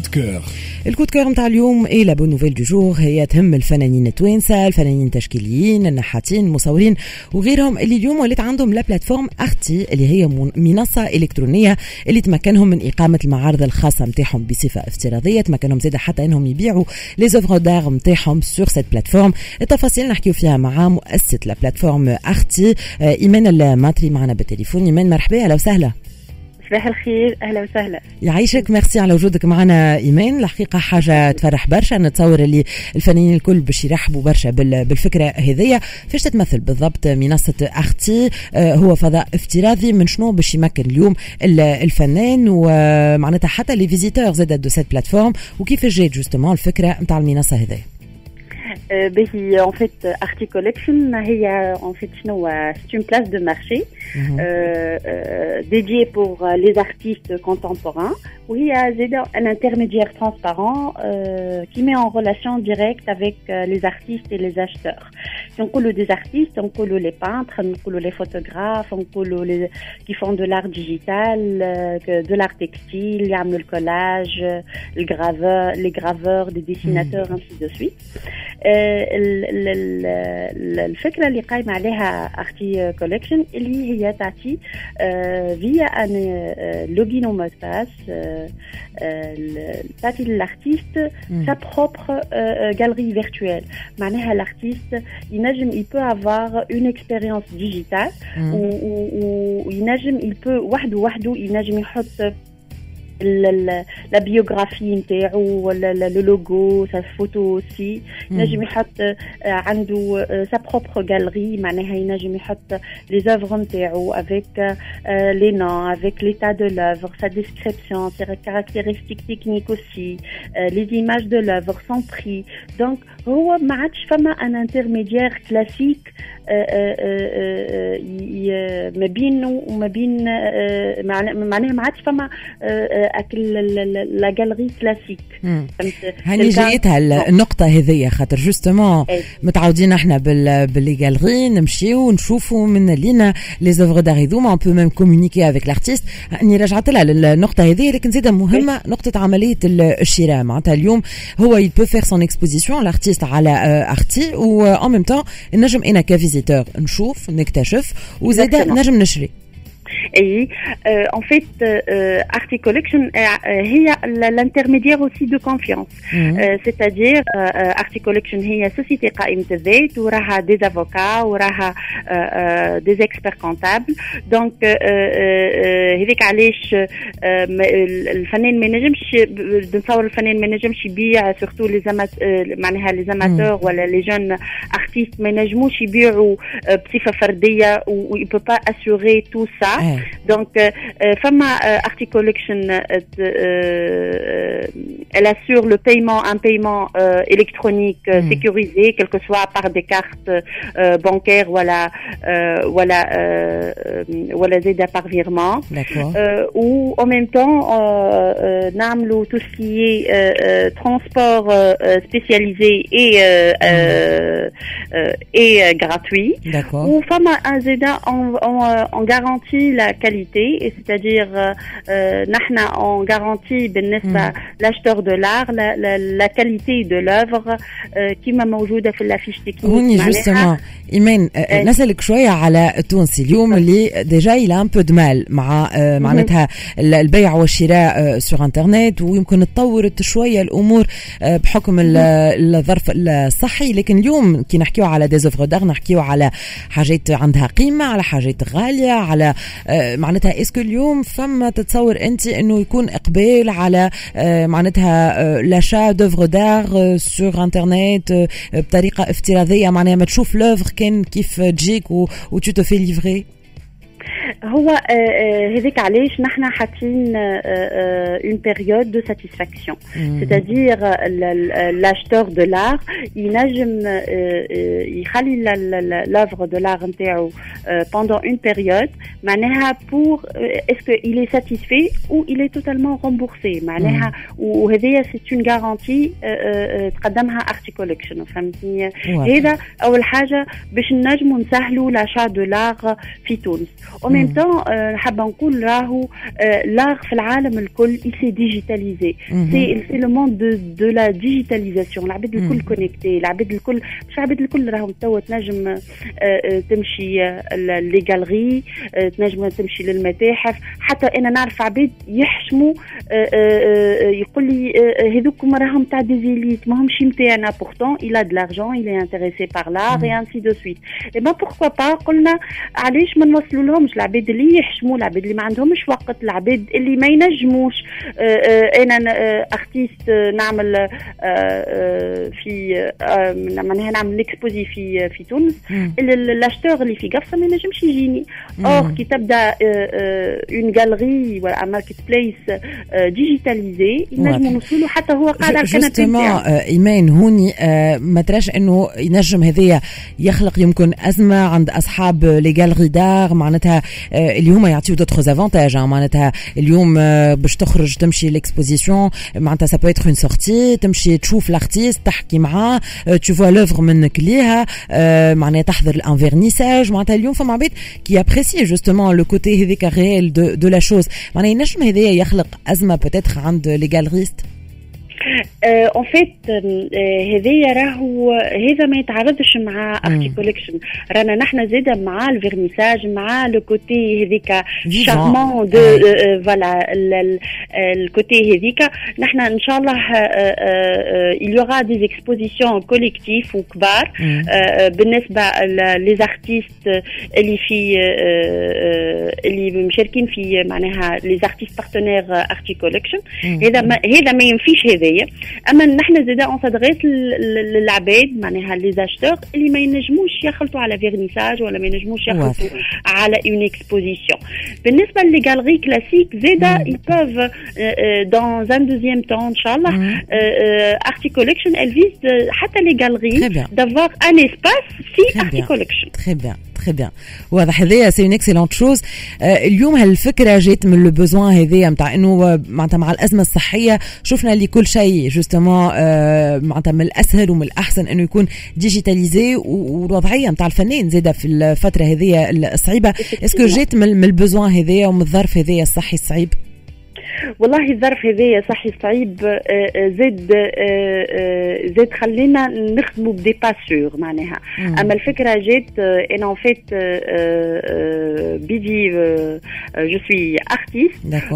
de cœur. ال coup de cœur نتاع اليوم et la bonne nouvelle du jour هي تهم الفنانين التوانسه الفنانين التشكيليين النحاتين المصورين وغيرهم اللي اليوم ولات عندهم la plateforme Arti اللي هي منصه الكترونيه اللي تمكنهم من اقامه المعارض الخاصه نتاعهم بصفه افتراضيه تمكنهم زاده حتى انهم يبيعوا les œuvres d'art نتاعهم sur cette plateforme التفاصيل نحكيو فيها مع مؤسسه la plateforme Arti ايمان الماتري معنا بالتليفون ايمان مرحبا أهلا وسهلا صباح الخير أهلا وسهلا. يعيشك. ميرسي على وجودك. معنا إيمان. الحقيقة حاجة تفرح برشا. نتصور اللي الفنانين الكل باش يرحبوا برشا بالفكرة هذيا فاش تتمثل بالضبط منصة Arti هو فضاء افتراضي. من شنو باش يمكن اليوم الفنان؟ ومعناتها حتى les visiteurs زادة de cette plateforme وكيف جات justement الفكرة نتاع المنصة هذيا باهي en fait Arti Collection هي en fait شنو c'est une place de marché dédiée pour les artistes contemporains وهي زاده un intermédiaire transparent qui met en relation directe avec les artistes et les acheteurs نقولوا des artistes نقولوا les peintres نقولوا les photographes نقولوا les qui font de l'art digital de l'art textile يعملوا الكولاج الجraveur les graveurs des dessinateurs ainsi de suite الفكره اللي قايمه عليها اختي كوليكشن اللي هي تعطي فيا ان لوجين او مود باس تعطي للارتيست سا بروبر galerie virtuelle معناها الارتيست ينجم il peut avoir une expérience digitale وينجم il peut وحده وحده ينجم يحط لا بيوغرافي نتاعو ولا لو لوغو سا فوتو سي ينجم يحط عنده sa propre galerie معناها ينجم يحط les œuvres نتاعو avec les noms avec l'état de l'œuvre sa description ses caractéristiques techniques aussi les images de l'œuvre son prix donc هو ما عادش فما un intermédiaire classique ما بينه وما بين معناها ما عادش فما la galerie classique هاني جايتها النقطه هذيا خاطر justement متعودين إحنا بال les galeries نمشيو ونشوفوا من لينا les œuvres d'art هذوما on peut même communiquer avec l'artiste راني رجعت لها النقطه هذه لكن زيد مهمة نقطة عملية الشراء. معناتها اليوم هو il peut faire son exposition l'artiste على Arti و en même temps نجم أنا ك visiteur نشوف نكتشف وزيد نجم نشري اي en fait Arti Collection هي l'intermédiaire aussi de confiance c'est-à-dire Collection هي société قائمة الذات وراها des avocats وراها des experts comptables donc هذيك علاش الفنان ما نجمش بنصور الفنان ما نجمش يبيع surtout les معناها les amateurs ولا les jeunes artistes ما ينجموش يبيعوا بصفه فرديه و il peut pas assurer tout ça Donc, euh, Fama euh, Arti Collection, euh, elle assure le paiement, un paiement électronique mm. sécurisé, quel que soit par des cartes bancaires, voilà, voilà, voilà, aide par virement. ou en même temps, Namlo, tout ce qui est transport spécialisé et et gratuit. و فما زادة on, on, on garantit la qualité c'est-à-dire نحن on garantit بالنسبة l'acheteur de l'art la, la, la qualité de l'œuvre كما موجودة في la fiche technique هوني justement ايمان نسالك شوية على التونسي اليوم اللي déjà il y a un peu de mal مع معناتها البيع والشراء sur internet ويمكن تطورت شوية الأمور بحكم الظرف الصحي لكن اليوم كي نحكيو على des œuvres d'art نحكيو على حاجات عندها قيمه على حاجات غاليه على معناتها est-ce que اليوم فما تتصور انت انه يكون اقبال على معناتها l'achat d'œuvres d'art sur internet بطريقة افتراضية. معناها ما تشوف l'œuvre كان كيف تجيك و tu te fais livrer هو هذيك علاش نحن حاطين une période de satisfaction c'est-à-dire l'acheteur de l'art ينجم يخلي l'œuvre de l'art نتاعو pendant une période معناها pour est-ce que il est satisfait ou il est totalement remboursé? معناها وهذيا c'est une garantie تقدمها ارتي كوليكشن فهمتني هذا اول حاجة باش نجموا نسهلوا l'achat de l'art في تونس ومن temps حابه نقول راهو l'art في العالم الكل il s'est digitalisé. C'est c'est le monde de de la digitalisation. العباد الكل connectés العباد الكل مش العباد الكل راهو توا تنجم تمشي les galeries تنجم تمشي للمتاحف حتى أنا نعرف عباد يحشموا يقول لي هذوك راهم تاع des élites ماهمش نتاعنا il a de l'argent il est intéressé par l'art et ainsi de suite. Et ben pourquoi pas قلنا علاش ما نوصلوا لهمش العباد اللي يحشموا العباد اللي ما عندهمش وقت العباد اللي ما ينجموش. أنا artiste نعمل في معناها نعمل exposer في في تونس. ال acheteur اللي في قفصة ما ينجمش يجيني. or كي تبدا une galerie ولا marketplace digitalisée ينجموا نوصلوا حتى هو قاعد على الكنبه ايمان هوني ما تراش إنه ينجم هذايا يخلق يمكن أزمة عند أصحاب les galeries d'art معناتها اللي هما يعطيو d'autres avantages معناتها اليوم باش تخرج تمشي l'exposition معناتها ça peut être une sortie تمشي تشوف l'artiste تحكي معاه tu vois l'œuvre منك ليها معناتها تحضر un vernissage معناتها اليوم فما عباد qui apprécient justement le côté هذيك réel de, de la chose معناها ينجم هذايا يخلق أزمة peut-être عند les En fait هذايا راهو هذا ما يتعارضش مع ارتي كوليكشن رانا نحن زاده مع ال vernissage مع le côté هذيك charmant de voilà ال côté هذيك. نحن إن شاء الله il y aura des expositions collectifs وكبار بالنسبة les artistes اللي في اللي مشاركين في معناها les artistes partenaires ارتي كوليكشن هذا ما هذا ما ينفيش هذايا. أما نحن زاده on s'adresse للعباد معناها les acheteurs اللي ما ينجموش يخلطوا على vernissage ولا ما ينجموش يخلطوا على une exposition بالنسبة les galeries classiques زاده peuvent dans un deuxième temps ان شاء الله ارتي كوليكشن elle vise حتى لي غالري d'avoir un espace في ارتي كوليكشن très bien. Très bien واضح هذايا c'est une excellente chose اليوم هالفكرة جات من le besoin هذايا نتاع إنه معناتها مع الأزمة الصحية شفنا اللي كل شيء justement معناتها من الأسهل ومن الأحسن إنه يكون digitalisé والوضعيه نتاع الفنان زادة في الفترة هذيا الصعيبة. Est-ce que جات من ال besoin هذايا ومن الظرف هذايا الصحي الصعيب؟ والله الظرف هذايا صحي صعيب زاد زاد خلينا نخدموا بدي باسور معناها. أما الفكرة جات أنا en fait بيجي je suis artiste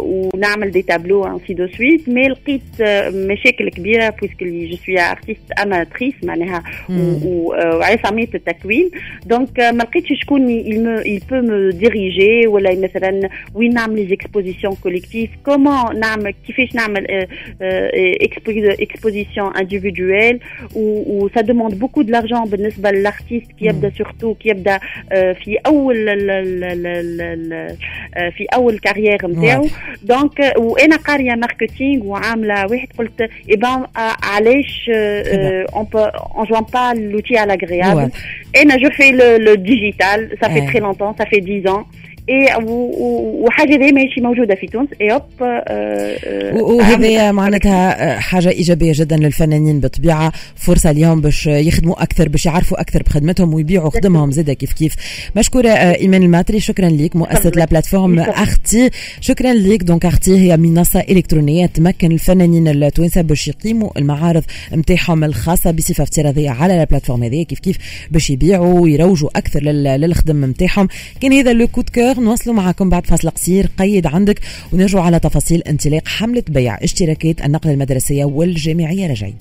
ونعمل des tableaux ainsi de suite mais لقيت مشاكل كبيرة puisque je suis artiste amatrice معناها. وعصاميه التكوين. Donc ما لقيتش شكون il peut me diriger. ولا مثلا وين نعمل les expositions collectif comment نعمل كيفاش نعمل exposition individuelle où, ça demande beaucoup de l'argent بالنسبة لل artiste كي يبدا surtout كي يبدا في اول في اول carrière نتاعو donc وأنا قاريه marketing وعامله واحد قلت eh ben علاش on peut on joint pas l'utile à l'agréable أنا je fais le digital ça fait très longtemps ça fait 10 ans. إيه وحاجة دي ماشي موجودة في تونس. ايوب وهذه معناتها حاجة إيجابية جدا للفنانين بالطبيعة. فرصة اليوم باش يخدموا أكثر باش يعرفوا أكثر بخدمتهم ويبيعوا خدمهم زادة كيف كيف. مشكورة ايمان الماتري شكرا لك مؤسسة la plateforme ارتي شكرا لك. Donc ارتي هي منصه إلكترونية تمكن الفنانين التوانسة باش يقيموا المعارض نتاعهم الخاصة بصفة افتراضية على la plateforme هذه. كيف كيف؟ باش يبيعوا ويروجوا أكثر للخدم نتاعهم كان هذا le coup de cœur نواصلوا معكم بعد فاصل قصير قيد عندك ونرجعوا على تفاصيل انطلاق حملة بيع اشتراكات النقل المدرسية والجامعية رجعين